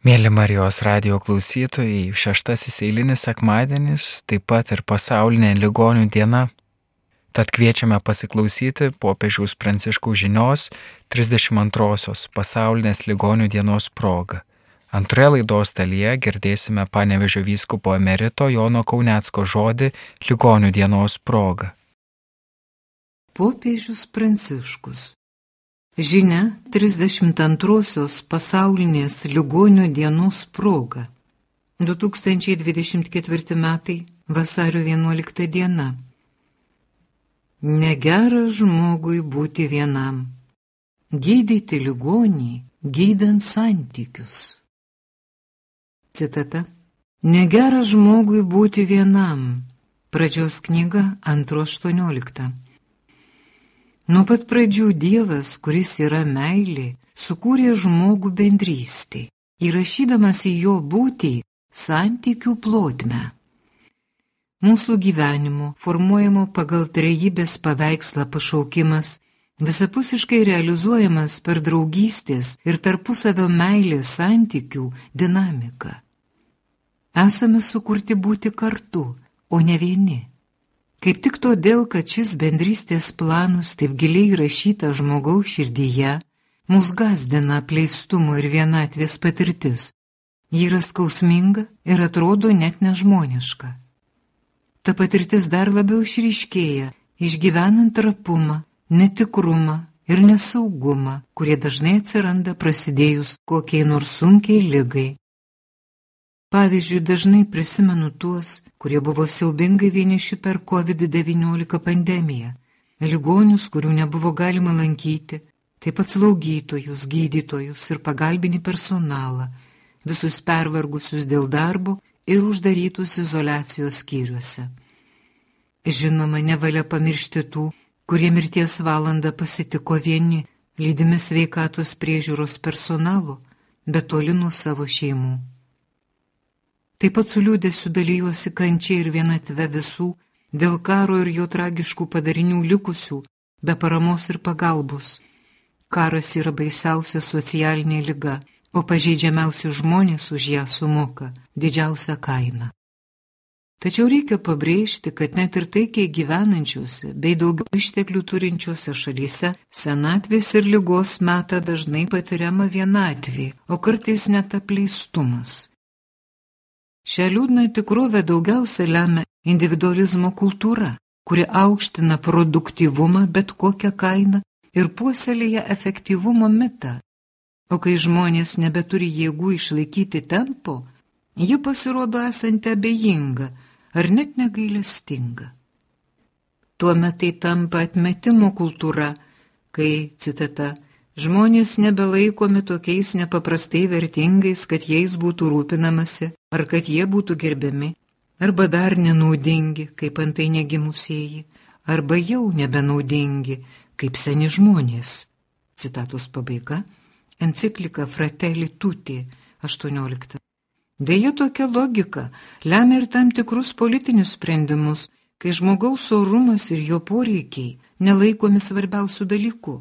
Mėly Marijos radio klausytojai, šeštasis eilinis sekmadienis, taip pat ir pasaulinė ligonių diena. Tad kviečiame pasiklausyti popiežiaus pranciškų žinios 32-osios pasaulinės ligonių dienos proga. Antroje laidos dalyje girdėsime panevežio vyskupo emerito Jono Kaunecko žodį ligonių dienos proga. Popiežius pranciškus Žinia 32-osios pasaulinės ligonių dienos proga. 2024 metai vasario 11 diena. Negera žmogui būti vienam. Gydyti ligonį, gydant santykius. Citata. Negera žmogui būti vienam. Pradžios knyga 2.18. Nuo pat pradžių Dievas, kuris yra meilė, sukūrė žmogų bendrystį, įrašydamas į jo būtį santykių plotmę. Mūsų gyvenimo, formuojamo pagal trejybės paveikslą pašaukimas, visapusiškai realizuojamas per draugystės ir tarpusavio meilės santykių dinamiką. Esame sukurti būti kartu, o ne vieni. Kaip tik todėl, kad šis bendrystės planas taip giliai įrašyta žmogaus širdyje, mus gazdina apleistumo ir vienatvės patirtis. Ji yra skausminga ir atrodo net nežmoniška. Ta patirtis dar labiau išryškėja, išgyvenant trapumą, netikrumą ir nesaugumą, kurie dažnai atsiranda prasidėjus kokiai nors sunkiai lygai Pavyzdžiui, dažnai prisimenu tuos, kurie buvo siaubingai vieniši per COVID-19 pandemiją, ligonius, kurių nebuvo galima lankyti, taip pat slaugytojus, gydytojus ir pagalbinį personalą, visus pervargusius dėl darbo ir uždarytus izolacijos skyriuose. Žinoma, nevalia pamiršti tų, kurie mirties valandą pasitiko vieni, lydimi sveikatos priežiūros personalo, bet toli nuo savo šeimų. Taip pat su liūdėsiu dalyjuosi kančia ir vienatve visų, dėl karo ir jo tragiškų padarinių likusių, be paramos ir pagalbos. Karas yra baisiausia socialinė lyga, o pažeidžiamiausi žmonės už ją sumoka didžiausią kainą. Tačiau reikia pabrėžti, kad net ir taikiai gyvenančiuose bei daugiau išteklių turinčiuose šalyse senatvės ir lygos metą dažnai patiriama vienatvė, o kartais net apleistumas. Šią liūdną tikrovę daugiausia lemia individualizmo kultūra, kuri aukština produktyvumą bet kokią kainą ir puoselėja efektyvumo mitą. O kai žmonės nebeturi jėgų išlaikyti tempo, ji pasirodo esanti abejinga ar net negailestinga. Tuomet tai tampa atmetimo kultūra, kai, citata, Žmonės nebelaikomi tokiais nepaprastai vertingais, kad jais būtų rūpinamasi, ar kad jie būtų gerbiami, arba dar nenaudingi, kaip antai negimusieji, arba jau nebenaudingi, kaip seni žmonės. Citatos pabaiga. Enciklika Fratelli Tutti 18. Deja, tokia logika lemia ir tam tikrus politinius sprendimus, kai žmogaus orumas ir jo poreikiai nelaikomi svarbiausių dalykų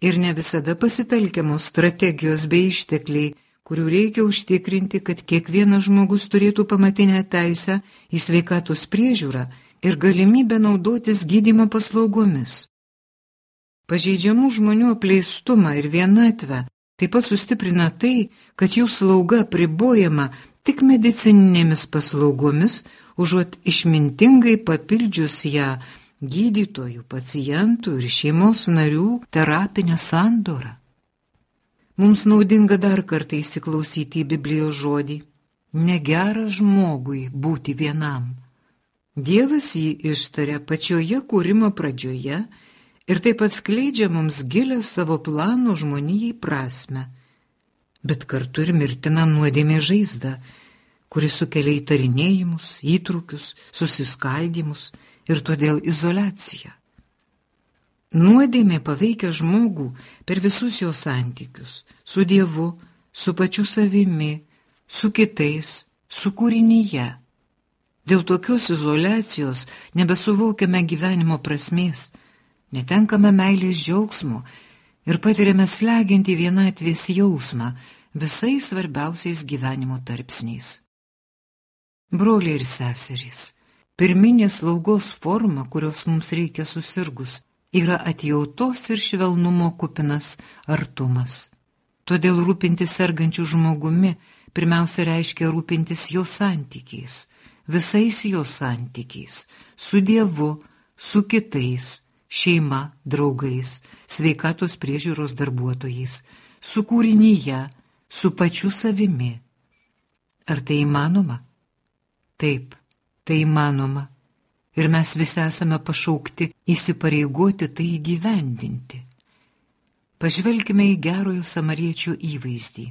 ir ne visada pasitelkiamos strategijos bei ištekliai, kurių reikia užtikrinti, kad kiekvienas žmogus turėtų pamatinę teisę į sveikatos priežiūrą ir galimybę naudotis gydymo paslaugomis. Pažeidžiamų žmonių apleistumą ir vienatvę taip pat sustiprina tai, kad jų slauga pribojama tik medicininėmis paslaugomis, užuot išmintingai papildžius ją gydytojų, pacientų ir šeimos narių terapinę sandorą. Mums naudinga dar kartą įsiklausyti į Biblijos žodį - negera žmogui būti vienam. Dievas jį ištarė pačioje kūrimo pradžioje ir taip atskleidžia mums gilę savo plano žmonijai prasme, bet kartu ir mirtina nuodėmė žaizda, kuris sukelia įtarinėjimus, įtrukius, susiskaldimus ir todėl izolacija. Nuodėmė paveikia žmogų per visus jo santykius - su Dievu, su pačiu savimi, su kitais, su kūrinyje. Dėl tokios izolacijos nebesuvokiame gyvenimo prasmės, netenkame meilės džiaugsmo ir patiriame slegiantį vienatvės jausmą, visais svarbiausiais gyvenimo tarpsniais. Broliai ir seserys, pirminė slaugos forma, kurios mums reikia susirgus, yra atjautos ir švelnumo kupinas artumas. Todėl rūpintis sergančių žmogumi pirmiausia reiškia rūpintis jo santykiais, visais jo santykiais, su Dievu, su kitais, šeima, draugais, sveikatos priežiūros darbuotojais, su kūrinyje, su pačiu savimi. Ar tai įmanoma? Taip, tai įmanoma. Ir mes visi esame pašaukti įsipareigoti tai įgyvendinti. Pažvelkime į gerojo samariečio įvaizdį.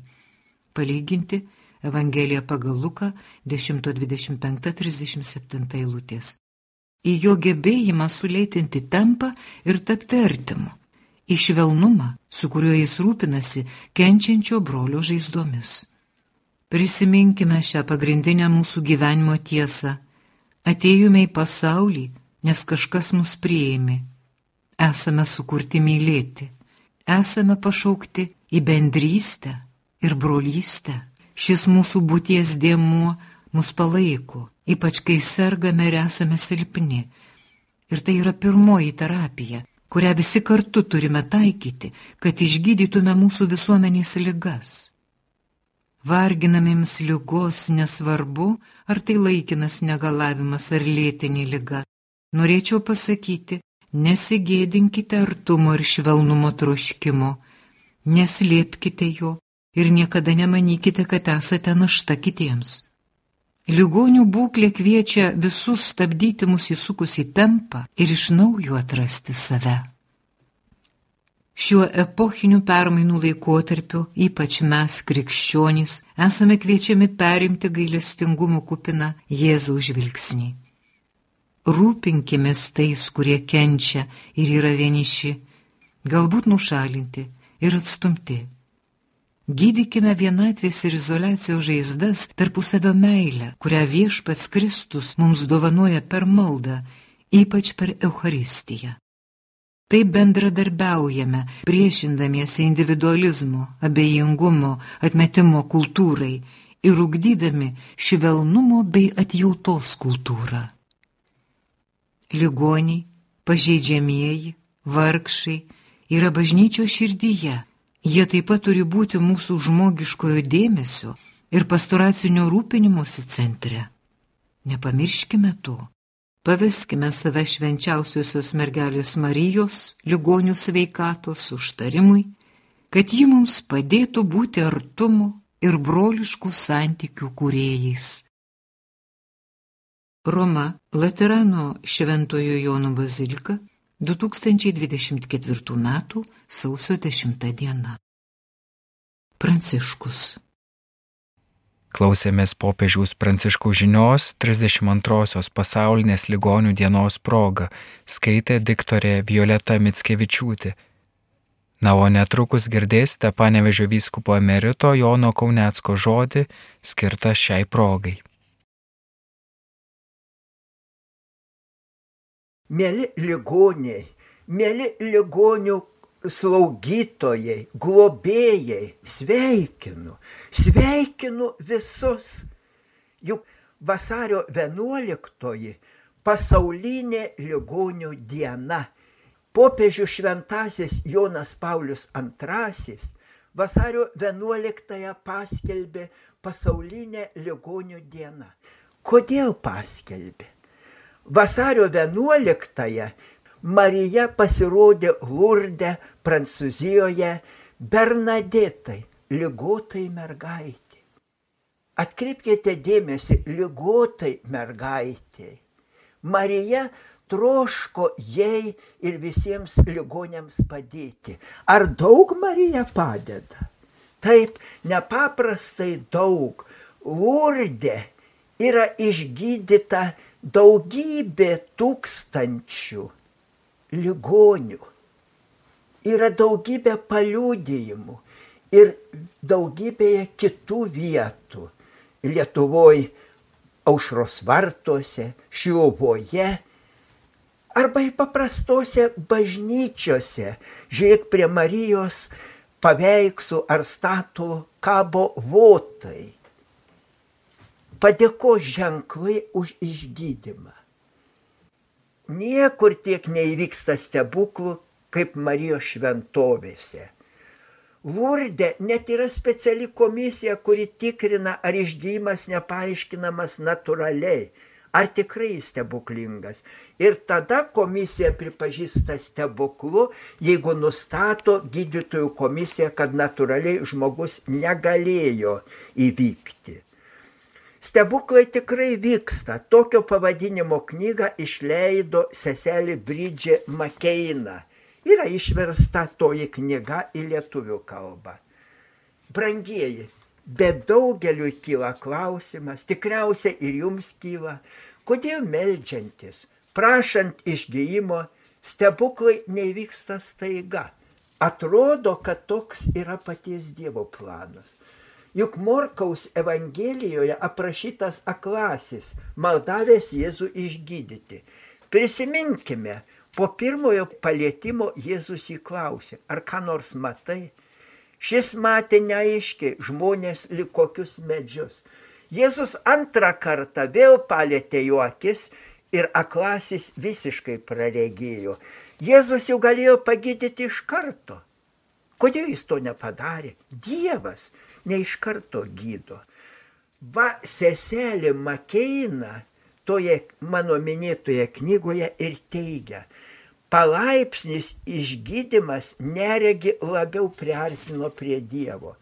Palyginti Evangeliją pagal Luką 10.25.37 eilutės. Į jo gebėjimą sulėtinti tempą ir tapti artimu. Į švelnumą, su kuriuo jis rūpinasi kenčiančio brolio žaizdomis. Prisiminkime šią pagrindinę mūsų gyvenimo tiesą. Atėjome į pasaulį, nes kažkas mus priėmė. Esame sukurti mylėti. Esame pašaukti į bendrystę ir brolystę. Šis mūsų būties dėmuo mus palaiko, ypač kai sergame ir esame silpni. Ir tai yra pirmoji terapija, kurią visi kartu turime taikyti, kad išgydytume mūsų visuomenės ligas. Varginamiems lygos nesvarbu, ar tai laikinas negalavimas ar lėtinė lyga. Norėčiau pasakyti, nesigėdinkite artumo ir švelnumo troškimo, neslėpkite jo ir niekada nemanykite, kad esate našta kitiems. Ligonių būklė kviečia visus stabdyti mus įsukus į tempą ir iš naujo atrasti save. Šiuo epochiniu permainų laikotarpiu, ypač mes, krikščionys, esame kviečiami perimti gailestingumo kupiną Jėzaus žvilgsnį. Rūpinkimės tais, kurie kenčia ir yra vieniši, galbūt nušalinti ir atstumti Gydykime vienatvės ir izolacijos žaizdas tarpusavio meilę, kurią viešpats Kristus mums dovanoja per maldą, ypač per Eucharistiją. Taip bendradarbiaujame, priešindamiesi individualizmo, abejingumo, atmetimo kultūrai ir ugdydami švelnumo bei atjautos kultūrą. Ligoniai, pažeidžiamieji, vargšai yra bažnyčio širdyje Jie taip pat turi būti mūsų žmogiškojo dėmesio ir pastoracinio rūpinimuose centre. Nepamirškime to. Paveskime save švenčiausiosios mergelės Marijos ligonių sveikatos užtarimui, kad ji mums padėtų būti artumo ir broliškų santykių kūrėjais. Roma Laterano Šventojo Jono bazilika 2024 m. sausio 10 diena. Pranciškus. Klausėmės popiežiaus pranciškų žinios 32-osios pasaulinės ligonių dienos proga, skaitė diktorė Violeta Mitskevičiūtė. Na, o netrukus girdėsite panevežio vyskupo emerito Jono Kaunecko žodį skirtą šiai progai. Mėly ligoniai, mėly ligonių slaugytojai, globėjai, sveikinu, sveikinu visus. Juk vasario 11 pasaulinė ligonių diena. Popiežių šventasis Jonas Paulius II vasario 11 paskelbė pasaulinę ligonių dieną. Kodėl paskelbė? Vasario 11-ąją Marija pasirodė Lurde, Prancūzijoje, Bernadetai, lygotai mergaitė. Atkreipkite dėmesį, lygotai mergaitė. Marija troško jai ir visiems ligonėms padėti. Ar daug Marija padeda? Taip, nepaprastai daug. Lurde yra išgydyta daugybė tūkstančių ligonių. Yra daugybė paliūdėjimų ir daugybėje kitų vietų. Lietuvoje, aušros vartuose, šiuvoje arba ir paprastose bažnyčiose. Žiūrėk prie Marijos paveikslų ar statulų kabo votai. Padėko ženklai už išgydymą. Niekur tiek neįvyksta stebuklų, kaip Marijos šventovėse. Lurdė net yra speciali komisija, kuri tikrina, ar išgyjimas nepaaiškinamas natūraliai, ar tikrai stebuklingas. Ir tada komisija pripažįsta stebuklu, jeigu nustato gydytojų komisija, kad natūraliai žmogus negalėjo įvykti. Stebuklai tikrai vyksta. Tokio pavadinimo knygą išleido seselė Bridžė Makeina. Yra išversta toji knyga į lietuvių kalbą. Brangieji, bet daugeliu kyla klausimas, tikriausiai ir jums kyla, kodėl melžiantis, prašant išgyjimo, stebuklai nevyksta staiga. Atrodo, kad toks yra paties Dievo planas. Juk Morkaus Evangelijoje aprašytas aklasis, maldavęs Jėzų išgydyti. Prisiminkime, po pirmojo palietimo Jėzus įklausė, ar ką nors matai? Šis matė neaiškiai žmonės lik kokius medžius. Jėzus antrą kartą vėl palėtė jo akis ir aklasis visiškai praregėjo. Jėzus jau galėjo pagydyti iš karto. Kodėl jis to nepadarė? Dievas ne iš karto gydo. Va, seselė Makeina toje mano minėtoje knygoje ir teigia, palaipsnis išgydymas neregi labiau priartino prie Dievo.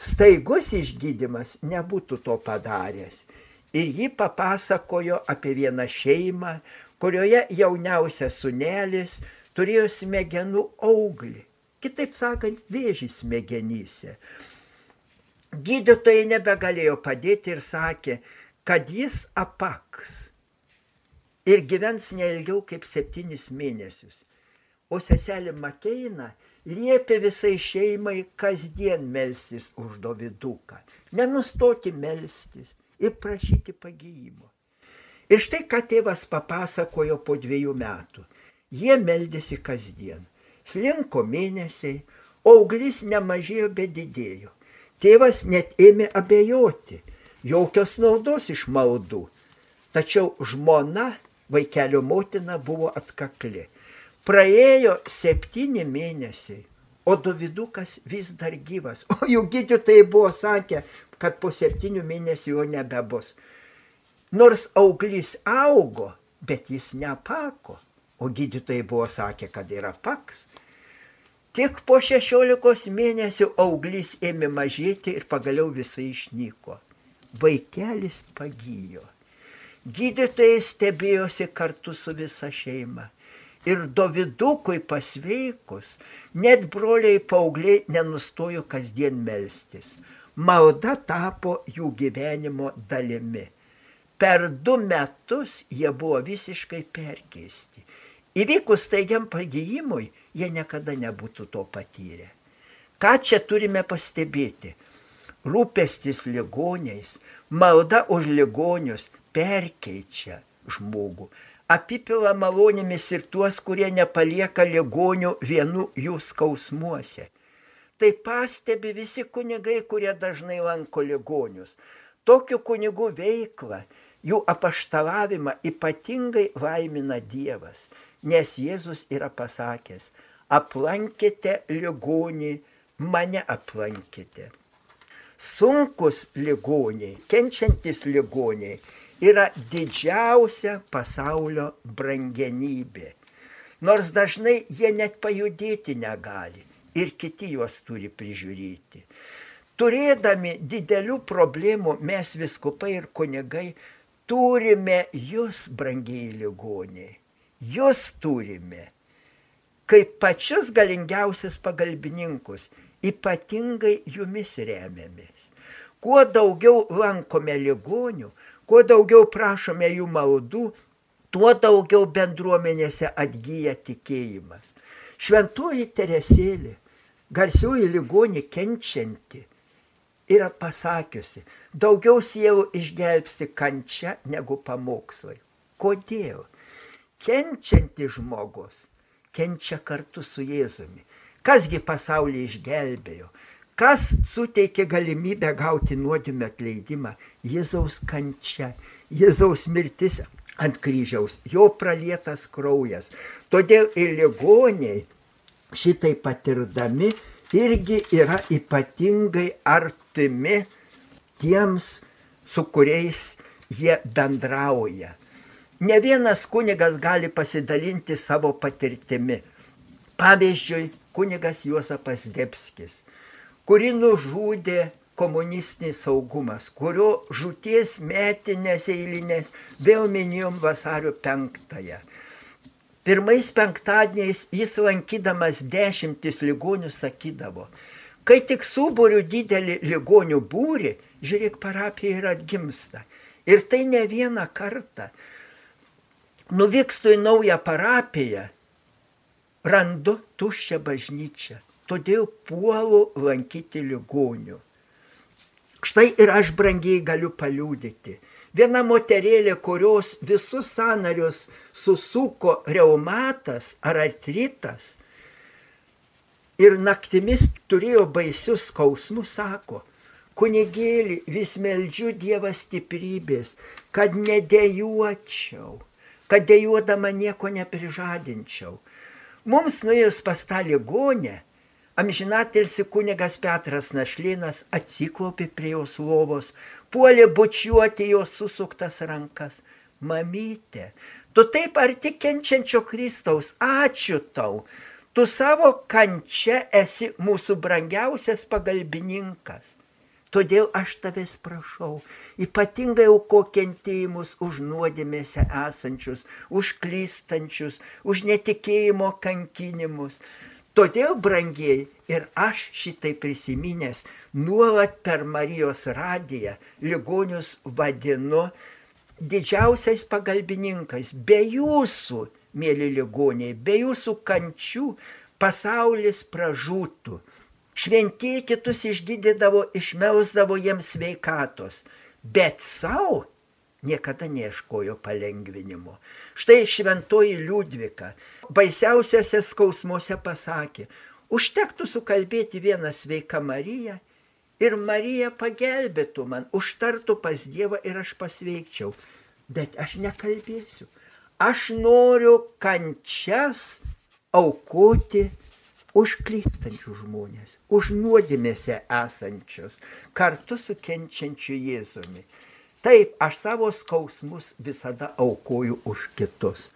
Staigus išgydymas nebūtų to padaręs. Ir ji papasakojo apie vieną šeimą, kurioje jauniausias sunelis turėjo smegenų auglį. Kitaip sakant, vėžį smegenyse. Gydytojai nebegalėjo padėti ir sakė, kad jis apaks ir gyvens neilgiau kaip septynis mėnesius. O seselė Makeina liepė visai šeimai kasdien melstis už Doviduką, nenustoti melstis ir prašyti pagyjimo. Ir štai ką tėvas papasakojo po dviejų metų. Jie meldėsi kasdien. Slinko mėnesiai, auglis nemažėjo, bet didėjo. Tėvas net ėmė abejoti, jokios naudos iš maldų. Tačiau žmona, vaikelio motina, buvo atkakli. Praėjo septyni mėnesiai, o Davidukas vis dar gyvas. O jų gydytojai buvo sakę, kad po septynių mėnesių jo nebebus. Nors auglys augo, bet jis nepako. O gydytojai buvo sakę, kad yra paks. Tik po šešiolikos mėnesių auglys ėmė mažėti ir pagaliau visai išnyko. Vaikelis pagyjo. Gydytojai stebėjosi kartu su visa šeima. Ir Dovidukui pasveikus, net broliai paaugliai nenustojo kasdien melstis. Malda tapo jų gyvenimo dalimi. Per du metus jie buvo visiškai perkeisti. Įvykus taigiam pagyjimui, jie niekada nebūtų to patyrę. Ką čia turime pastebėti? Rūpestis ligoniais, malda už ligonius perkeičia žmogų, apipila malonėmis ir tuos, kurie nepalieka ligonių vienų jų skausmuose. Tai pastebi visi kunigai, kurie dažnai lanko ligonius. Tokių kunigų veiklą, jų apaštalavimą ypatingai laimina Dievas, nes Jėzus yra pasakęs, aplankėte ligonį, mane aplankėte. Sunkus ligoniai, kenčiantis ligoniai yra didžiausia pasaulio brangenybė. Nors dažnai jie net pajudėti negali ir kiti juos turi prižiūrėti. Turėdami didelių problemų mes viskupai ir kunigai turime jūs, brangiai ligoniai. Jūs turime kaip pačius galingiausius pagalbininkus, ypatingai jumis remiamės. Kuo daugiau lankome ligonių, kuo daugiau prašome jų maldų, tuo daugiau bendruomenėse atgyja tikėjimas. Šventoji Teresėlė, garsioji ligonė kenčianti, yra pasakiusi, daugiau sielų išgelbsti kančia negu pamokslai. Kodėl? Kenčianti žmogus kenčia kartu su Jėzumi. Kasgi pasaulį išgelbėjo? Kas suteikė galimybę gauti nuodėmę atleidimą? Jėzaus kančia, Jėzaus mirtis ant kryžiaus, jo pralietas kraujas. Todėl ir ligoniai šitai patirdami irgi yra ypatingai artimi tiems, su kuriais jie bendrauja. Ne vienas kunigas gali pasidalinti savo patirtimi. Pavyzdžiui, kunigas Juozapas Debskis, kuri nužudė komunistinis saugumas, kurio žūties metinės eilinės vėl minėjom vasario penktąją. Pirmais penktadieniais jis lankydamas dešimtis ligonių sakydavo, kai tik suburiu didelį ligonių būrį, žiūrėk, parapija ir atgimsta. Ir tai ne vieną kartą. Nuvykstu į naują parapiją, randu tuščią bažnyčią, todėl puolu lankyti ligonių. Štai ir aš brangiai galiu paliūdyti. Viena moterėlė, kurios visus sanarius susuko reumatas ar artritas ir naktimis turėjo baisius skausmus, sako, kunigėlį vis meldžiu Dievą stiprybės, kad nedėjuočiau, kad dėjuodama nieko neprižadinčiau. Mums nuėjus pas tą ligonę, amžinatilsi kunigas Petras Našlinas atsiklaupė prie jos lovos, puolė bučiuoti jos susuktas rankas. Mamytė, tu taip arti kenčiančio Kristaus, ačiū tau, tu savo kančia esi mūsų brangiausias pagalbininkas. Todėl aš tavęs prašau, ypatingai auko kentėjimus už nuodėmėse esančius, už klystančius, už netikėjimo kankinimus. Todėl, brangiai, ir aš šitai prisiminęs, nuolat per Marijos radiją ligonius vadinu didžiausiais pagalbininkais. Be jūsų, mėly ligoniai, be jūsų kančių pasaulis pražūtų. Šventieji kitus išgydydavo, išmelsdavo jiems sveikatos, bet savo niekada neieškojo palengvinimo. Štai šventoji Liudvika baisiausiose skausmuose pasakė, užtektų sukalbėti vieną sveiką Mariją ir Marija pagelbėtų man, užtartų pas Dievą ir aš pasveikčiau. Bet aš nekalbėsiu. Aš noriu kančias aukoti už klystančius žmonės, už nuodėmėse esančius, kartu su kenčiančiu Jėzumi. Taip, aš savo skausmus visada aukoju už kitus.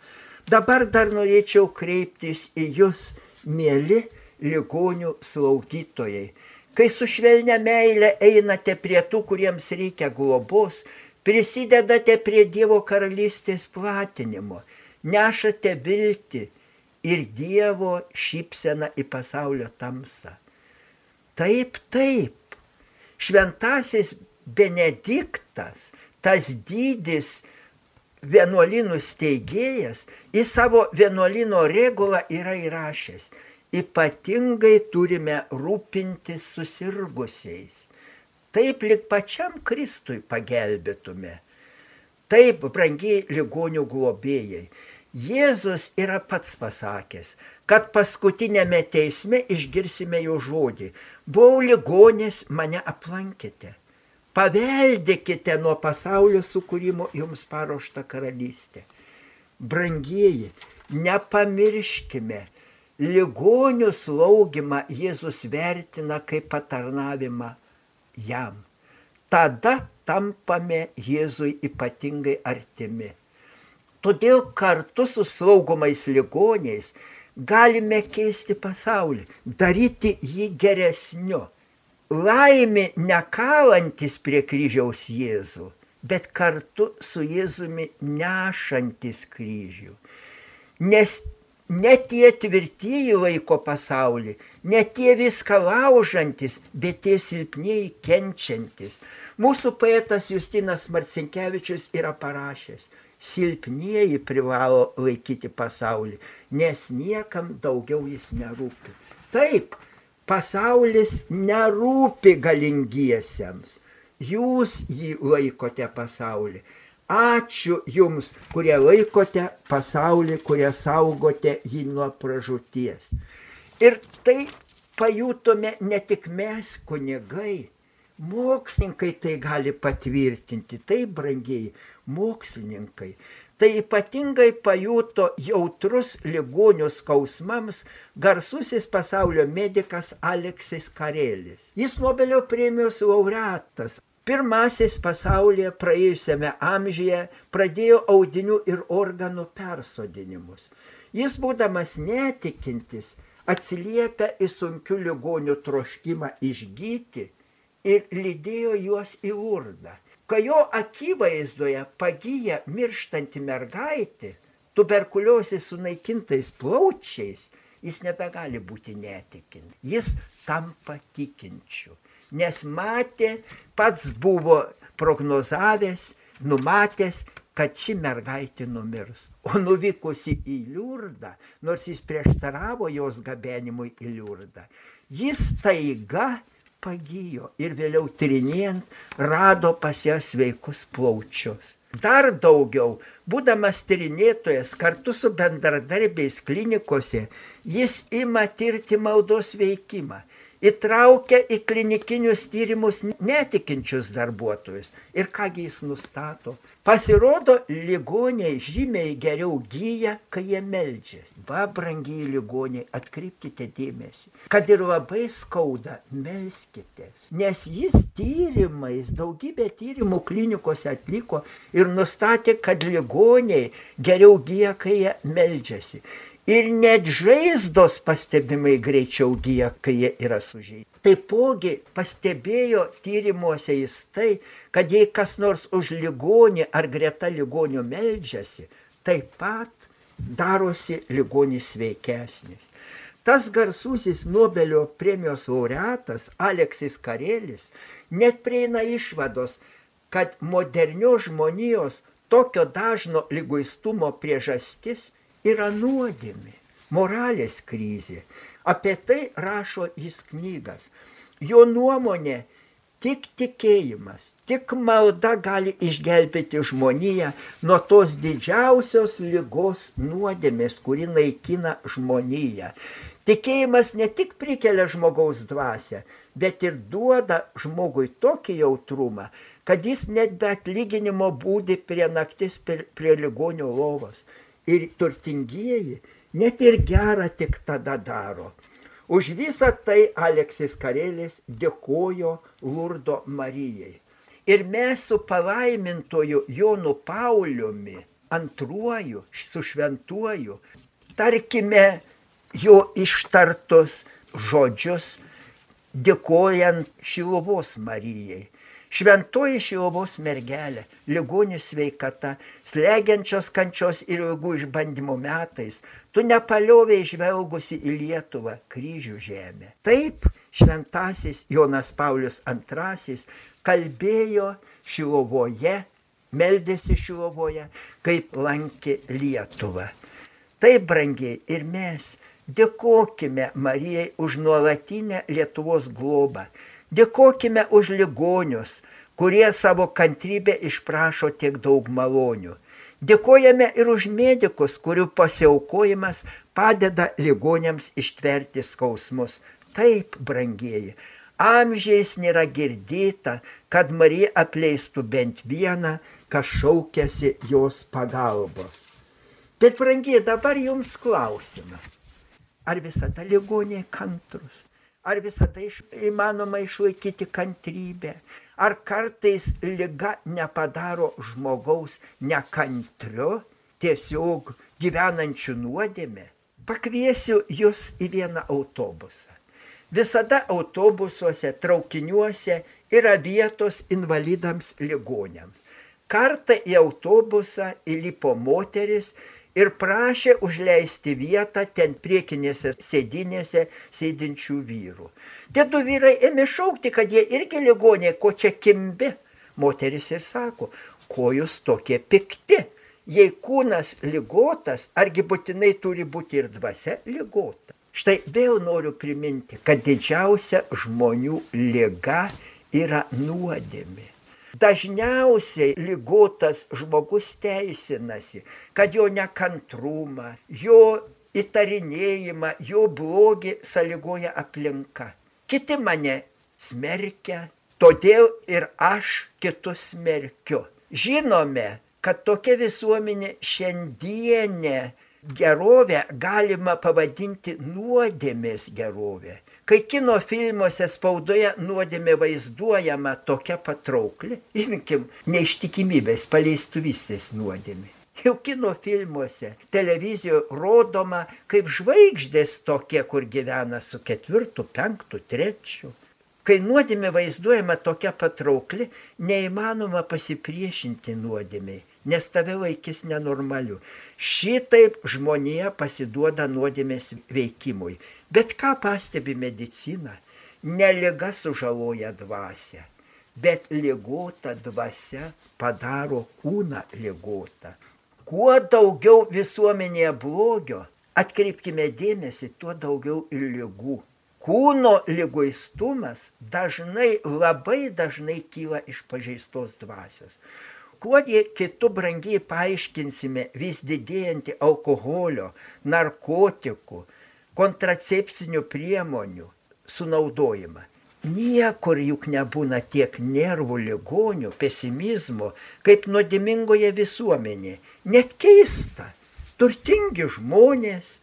Dabar dar norėčiau kreiptis į jūs, mėly ligonių slaugytojai. Kai su švelnia meile einate prie tų, kuriems reikia globos, prisidedate prie Dievo karalystės platinimo, nešate viltį, ir Dievo šypsena į pasaulio tamsą. Taip, taip. Šventasis Benediktas, tas dydis vienuolinų steigėjas, į savo vienuolino regulą yra įrašęs. Ypatingai turime rūpintis susirgusiais. Taip lik pačiam Kristui pagelbėtume. Taip, brangiai ligonių globėjai. Jėzus yra pats pasakęs, kad paskutinėme teisme išgirsime jo žodį. Buvau ligonis, mane aplankėte. Paveldėkite nuo pasaulio sukūrimo jums paruoštą karalystę. Brangieji, nepamirškime, ligonių slaugimą Jėzus vertina kaip patarnavimą jam. Tada tampame Jėzui ypatingai artimi. Todėl kartu su slaugomais ligoniais galime keisti pasaulį, daryti jį geresniu. Laimė nekalantis prie kryžiaus Jėzų, bet kartu su Jėzumi nešantis kryžių. Nes ne tie tvirtieji laiko pasaulį, ne tie viską laužantis, bet tie silpnieji kenčiantis. Mūsų poetas Justinas Marcinkievičius yra parašęs, silpnieji privalo laikyti pasaulį, nes niekam daugiau jis nerūpi. Taip, pasaulis nerūpi galingiesiems. Jūs jį laikote pasaulį. Ačiū jums, kurie laikote pasaulį, kurie saugote jį nuo pražūties. Ir tai pajutome ne tik mes, kunigai, mokslininkai tai gali patvirtinti, tai brangiai, mokslininkai. Tai ypatingai pajuto jautrus ligonių skausmams garsusis pasaulio medikas Aleksis Karelis. Jis Nobelio premijos laureatas. Pirmasis pasaulyje praėjusiame amžiuje pradėjo audinių ir organų persodinimus. Jis būdamas netikintis, atsiliepia į sunkių ligonių troškimą išgyti ir lydėjo juos į lurdą. Kai jo akivaizdoje pagyja mirštanti mergaitė, tuberkuliozės sunaikintais plaučiais, jis nebegali būti netikint. Jis tampa tikinčiu, nes matė, pats buvo prognozavęs, numatęs, kad ši mergaitė numirs. O nuvykusi į Liurdą, nors jis prieštaravo jos gabenimui į Liurdą, jis taiga pagijo ir vėliau tyrinėjant rado pas ją sveikus plaučius. Dar daugiau, būdamas tyrinėtojas kartu su bendradarbiais klinikose, jis ima tirti maldos veikimą įtraukia į klinikinius tyrimus netikinčius darbuotojus. Ir kągi jis nustato? Pasirodo, ligoniai žymiai geriau gyja, kai jie melžiasi. Va, brangiai ligoniai, atkreipkite dėmesį, kad ir labai skauda, melskitės. Nes jis tyrimais, daugybę tyrimų klinikose atliko ir nustatė, kad ligoniai geriau gyja, kai jie melžiasi ir net žaizdos pastebimai greičiau gyja, kai jie yra sužeisti. Taipogi pastebėjo tyrimuose jis tai, kad jei kas nors už ligonį ar greta ligonių meldžiasi, taip pat darosi ligonis sveikesnis. Tas garsusis Nobelio premijos laureatas Aleksis Karelis net prieina išvados, kad modernios žmonijos tokio dažno lyguistumo priežastis yra nuodėmė, moralės krizė. Apie tai rašo jis knygas. Jo nuomonė, tik tikėjimas, tik malda gali išgelbėti žmoniją nuo tos didžiausios lygos nuodėmės, kuri naikina žmoniją. Tikėjimas ne tik prikelia žmogaus dvasę, bet ir duoda žmogui tokį jautrumą, kad jis net be atlyginimo būdi prie naktis prie, prie ligonio lovos ir turtingieji net ir gerą tik tada daro. Už visą tai Aleksis Karėlis dėkojo Lurdo Marijai. Ir mes su palaimintoju Jonu Pauliumi antruoju, su šventuoju, tarkime jo ištartus žodžius, dėkojant Šiluvos Marijai. Šventoji Šiluvos mergelė, ligonių sveikata, slegiančios kančios ir ilgų išbandymų metais, tu nepalioviai žvelgusi į Lietuvą kryžių žemę. Taip šventasis Jonas Paulius II kalbėjo Šiluvoje, meldėsi Šiluvoje, kaip lankė Lietuvą. Taip brangiai ir mes dėkojime Marijai už nuolatinę Lietuvos globą Dėkojime už ligonius, kurie savo kantrybę išprašo tiek daug malonių. Dėkojame ir už medikus, kurių pasiaukojimas padeda ligonėms ištverti skausmus. Taip, brangieji, amžiais nėra girdėta, kad Marija apleistų bent vieną, kas šaukėsi jos pagalbos. Bet, brangiai, dabar jums klausimas. Ar visada ligoniai kantrus? Ar visada iš, įmanoma išlaikyti kantrybę? Ar kartais lyga nepadaro žmogaus nekantriu, tiesiog gyvenančių nuodėmė? Pakviesiu jūs į vieną autobusą. Visada autobusuose, traukiniuose yra vietos invalidams ligonėms. Kartą į autobusą įlipo moteris ir prašė užleisti vietą ten priekinėse sėdinėse sėdinčių vyrų. Tie du vyrai ėmė šaukti, kad jie irgi ligoniai, ko čia kimbi. Moteris ir sako, ko jūs tokie pikti. Jei kūnas lygotas, argi būtinai turi būti ir dvasia lygota. Štai vėl noriu priminti, kad didžiausia žmonių lyga yra nuodėmė. Dažniausiai lygotas žmogus teisinasi, kad jo nekantrumą, jo įtarinėjimą, jo blogį sąlygoja aplinka. Kiti mane smerkia, todėl ir aš kitus smerkiu. Žinome, kad tokia visuomenė šiandienė gerovę galima pavadinti nuodėmės gerovė. Kai kino filmuose spaudoje nuodėmė vaizduojama tokia patraukli, imkim, neištikimybės paleistuvystės nuodėmė. Jau kino filmuose, televizijoje rodoma kaip žvaigždės tokie, kur gyvena su ketvirtu, penktu, trečiu. Kai nuodėmė vaizduojama tokia patraukli, neįmanoma pasipriešinti nuodėmiai, nes tave laikys nenormaliu. Šitaip žmonija pasiduoda nuodėmės veikimui. Bet ką pastebi medicina? Neliga sužaloja dvasę, bet lygota dvasia padaro kūną lygotą. Kuo daugiau visuomenėje blogio, atkreipkime dėmesį, tuo daugiau ir lygų. Kūno lygoistumas dažnai, labai dažnai kyla iš pažeistos dvasios kuo kitų brangiai paaiškinsime vis didėjantį alkoholio, narkotikų, kontracepcinių priemonių sunaudojimą. Niekur juk nebūna tiek nervų ligonių, pesimizmo, kaip nuodimingoje visuomenėje. Net keista, turtingi žmonės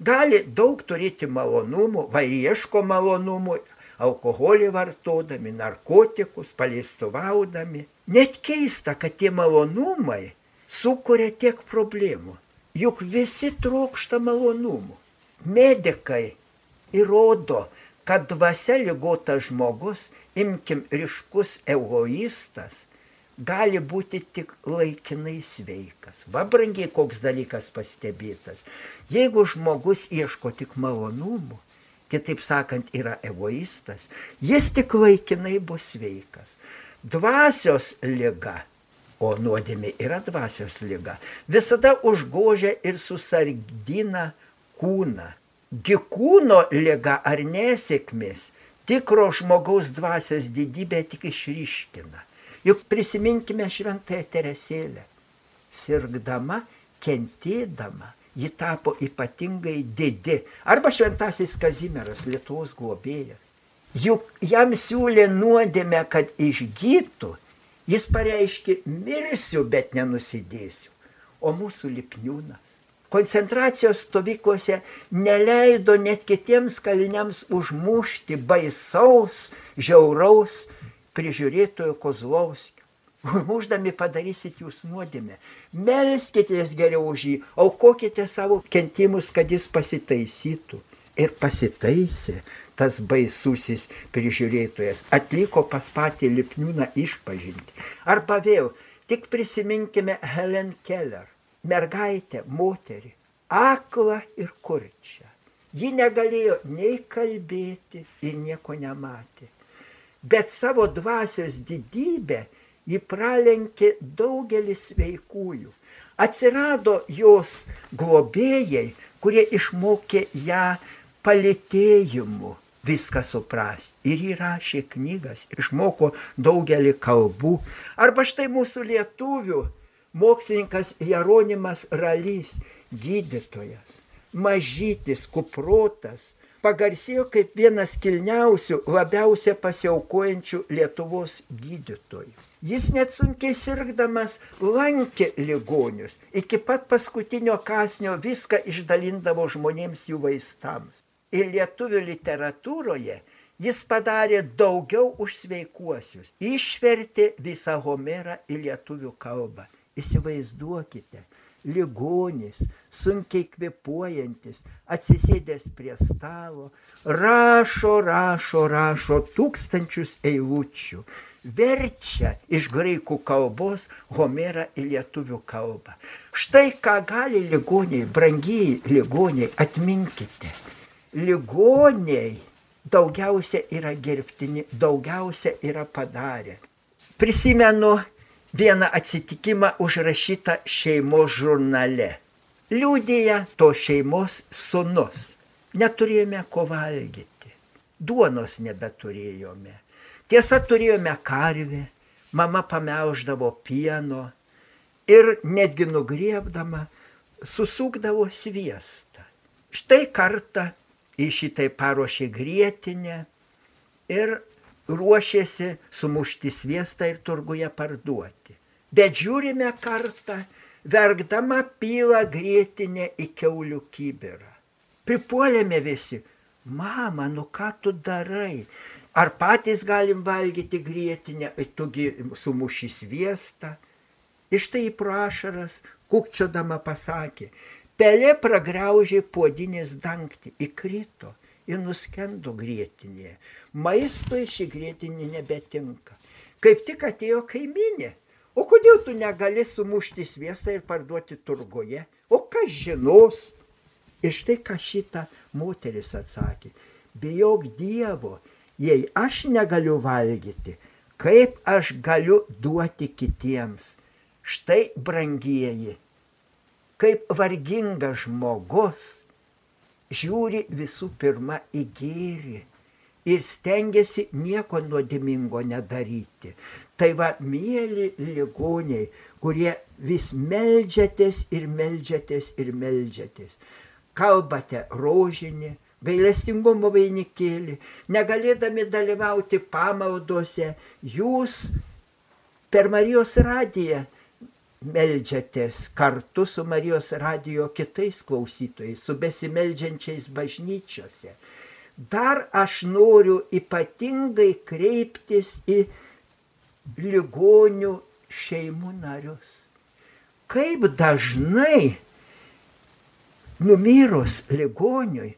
gali daug turėti malonumų, va ieško malonumų, alkoholį vartodami, narkotikus, paliestuvaudami. Net keista, kad tie malonumai sukuria tiek problemų. Juk visi trokšta malonumų. Medikai įrodo, kad dvasia lygotas žmogus, imkim ryškus egoistas, gali būti tik laikinai sveikas. Va brangiai koks dalykas pastebėtas. Jeigu žmogus ieško tik malonumų, kitaip sakant, yra egoistas, jis tik laikinai bus sveikas. Dvasios lyga, o nuodėmė yra dvasios lyga, visada užgožia ir susargdina kūną. Gikūno lyga ar nesėkmės tikro žmogaus dvasios didybę tik išryškina. Juk prisiminkime šventąją Teresėlę. Sirgdama, kentėdama, ji tapo ypatingai didi. Arba šventasis Kazimieras, Lietuvos globėjas. Juk jam siūlė nuodėmę, kad išgytų, jis pareiškė, mirsiu, bet nenusidėsiu. O mūsų lipniūnas koncentracijos stovyklose neleido net kitiems kaliniams užmušti baisaus, žiauraus prižiūrėtojo Kozlovskio. Užmuždami padarysit jūs nuodėmę. Melskitės geriau už jį, aukokite savo kentimus, kad jis pasitaisytų. Ir pasitaisė tas baisusis prižiūrėtojas, atliko pas patį Lipniūną išpažinti. Arba vėl, tik prisiminkime Helen Keller, mergaitę, moterį, aklą ir kurčią. Ji negalėjo nei kalbėti ir nieko nematė. Bet savo dvasios didybę ji pralenkė daugelis veikųjų. Atsirado jos globėjai, kurie išmokė ją palėtėjimu viską suprasti. Ir įrašė knygas, išmoko daugelį kalbų. Arba štai mūsų lietuvių mokslininkas Jeronimas Ralys, gydytojas, mažytis, kuprotas, pagarsėjo kaip vienas kilniausių, labiausiai pasiaukojančių Lietuvos gydytojų. Jis net sunkiai sirgdamas lankė ligonius. Iki pat paskutinio kasnio viską išdalindavo žmonėms jų vaistams. Ir lietuvių literatūroje jis padarė daugiau už sveikuosius. Išvertė visą Homerą į lietuvių kalbą. Įsivaizduokite, ligonis, sunkiai kvepuojantis, atsisėdęs prie stalo, rašo, rašo, rašo tūkstančius eilučių verčia iš graikų kalbos Homerą į lietuvių kalbą. Štai ką gali ligoniai, brangiai ligoniai, atminkite. Ligoniai daugiausia yra gerbtini, daugiausia yra padarę. Prisimenu vieną atsitikimą užrašytą šeimos žurnale. Liūdėja to šeimos sunus. Neturėjome ko valgyti. Duonos nebeturėjome Tiesa, turėjome karvę, mama pameuždavo pieno ir netgi nugriebdama susukdavo sviestą. Štai kartą į šitai paruošė grėtinę ir ruošėsi sumušti sviestą ir turguje parduoti. Bet žiūrime kartą, verkdama pyla grėtinė į keulių kybirą. Pripuolėme visi, mama, nu ką tu darai? Ar patys galim valgyti grėtinę, tugi sumuši sviestą? Iš tai prašaras, kukčiodama pasakė, pelė pragraužė puodinės dangtį, įkrito ir nuskendo grėtinėje. Maistui ši grėtinė nebetinka. Kaip tik atėjo kaiminė. O kodėl tu negali sumušti sviestą ir parduoti turgoje? O kas žinos? Ir štai ką šitą moteris atsakė. Bijok Dievo, jei aš negaliu valgyti, kaip aš galiu duoti kitiems. Štai, brangieji, kaip vargingas žmogus žiūri visų pirma į gėrį ir stengiasi nieko nuodimingo nedaryti. Tai va, mėly ligoniai, kurie vis melžiatės ir melžiatės ir melžiatės. Kalbate rožinį, gailestingumo vainikėlį, negalėdami dalyvauti pamaldose, jūs per Marijos radiją meldžiatės kartu su Marijos radijo kitais klausytojais, su besimeldžiančiais bažnyčiose. Dar aš noriu ypatingai kreiptis į ligonių šeimų narius. Kaip dažnai numirus ligoniui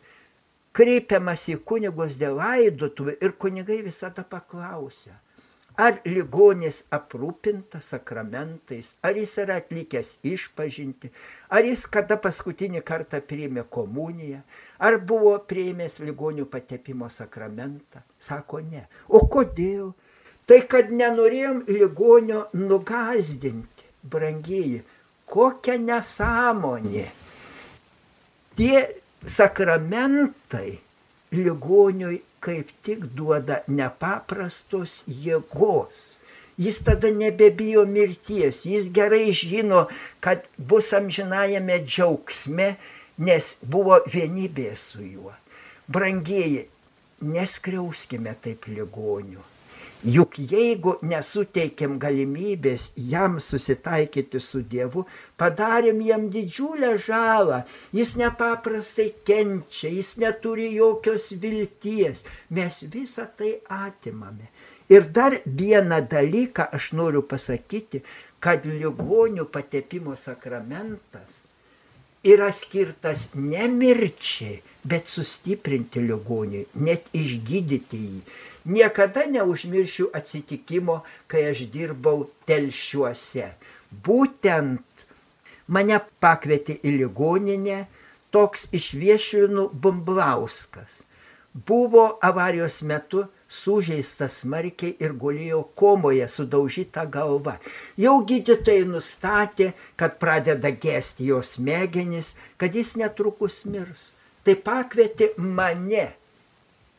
kreipiamas į kunigus dėl laidotuvių ir kunigai visada paklausia, ar ligonis aprūpintas sakramentais, ar jis yra atlikęs išpažinti, ar jis kada paskutinį kartą priėmė komuniją, ar buvo priėmęs ligonių patepimo sakramentą. Sako ne. O kodėl? Tai kad nenorėjom ligonio nugazdinti, brangieji, kokia nesąmonė. Tie sakramentai ligoniui kaip tik duoda nepaprastos jėgos. Jis tada nebebijo mirties, jis gerai žino, kad bus amžinajame džiaugsme, nes buvo vienybė su juo. Brangieji, neskriauskime taip ligonių. Juk jeigu nesuteikėm galimybės jam susitaikyti su Dievu, padarėm jam didžiulę žalą, jis nepaprastai kenčia, jis neturi jokios vilties, mes visą tai atimame. Ir dar vieną dalyką aš noriu pasakyti, kad ligonių patepimo sakramentas yra skirtas ne mirčiai, bet sustiprinti ligoniui, net išgydyti jį. Niekada neužmiršiu atsitikimo, kai aš dirbau telšiuose. Būtent mane pakvietė į ligoninę toks išviešlinų Bumblauskas. Buvo avarijos metu sužeistas smarkiai ir gulėjo komoje sudaužyta galva. Jau gydytojai nustatė, kad pradeda gesti jos smegenis, kad jis netrukus mirs. Tai pakvietė mane.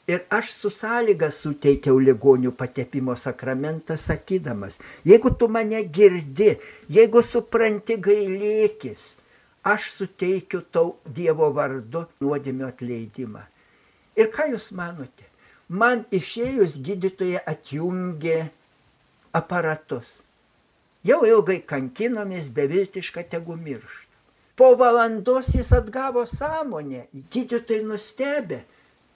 Ir aš su sąlyga suteikiau ligonių patepimo sakramentą, sakydamas, jeigu tu mane girdi, jeigu supranti gailėkis, aš suteikiu tau Dievo vardu nuodėmio atleidimą. Ir ką jūs manote? Man išėjus gydytoje atjungė aparatus. Jau ilgai kankinomės, beviltiška tegu miršta. Po valandos jis atgavo sąmonę, gydytojai nustebė,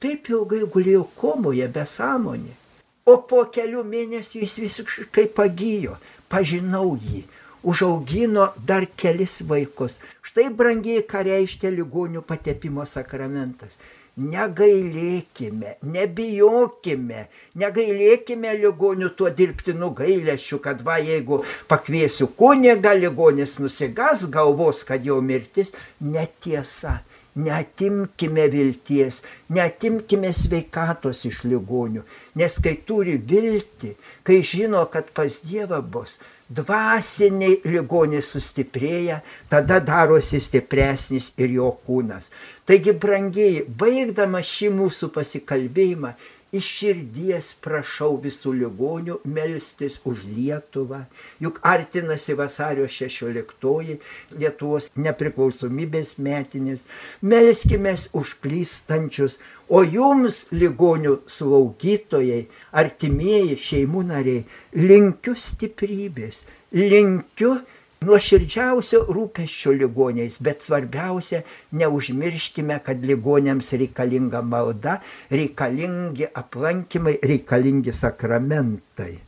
taip ilgai gulėjo komoje be sąmonė. O po kelių mėnesių jis visiškai pagyjo, pažinau jį, užaugino dar kelis vaikus. Štai brangiai, ką reiškia ligonių patepimo sakramentas negailėkime, nebijokime, negailėkime ligonių tuo dirbtinu gailėšiu, kad va jeigu pakviesiu kunigą, ligonis nusigas galvos, kad jau mirtis, netiesa. Neatimkime vilties, neatimkime sveikatos iš ligonių, nes kai turi viltį, kai žino, kad pas Dievą bus, dvasiniai ligonis sustiprėja, tada darosi stipresnis ir jo kūnas. Taigi, brangiai, baigdama šį mūsų pasikalbėjimą, iš širdies prašau visų ligonių melstis už Lietuvą, juk artinasi vasario 16 Lietuvos nepriklausomybės metinės, melskime už klystančius, o jums, ligonių slaugytojai, artimieji šeimų nariai, linkiu stiprybės, linkiu nuoširdžiausio rūpeščio ligoniais, bet svarbiausia, neužmirškime, kad ligonėms reikalinga malda, reikalingi aplankymai, reikalingi sakramentai.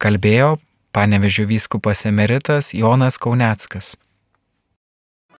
Kalbėjo panevežių vyskupas emeritas Jonas Kauneckas.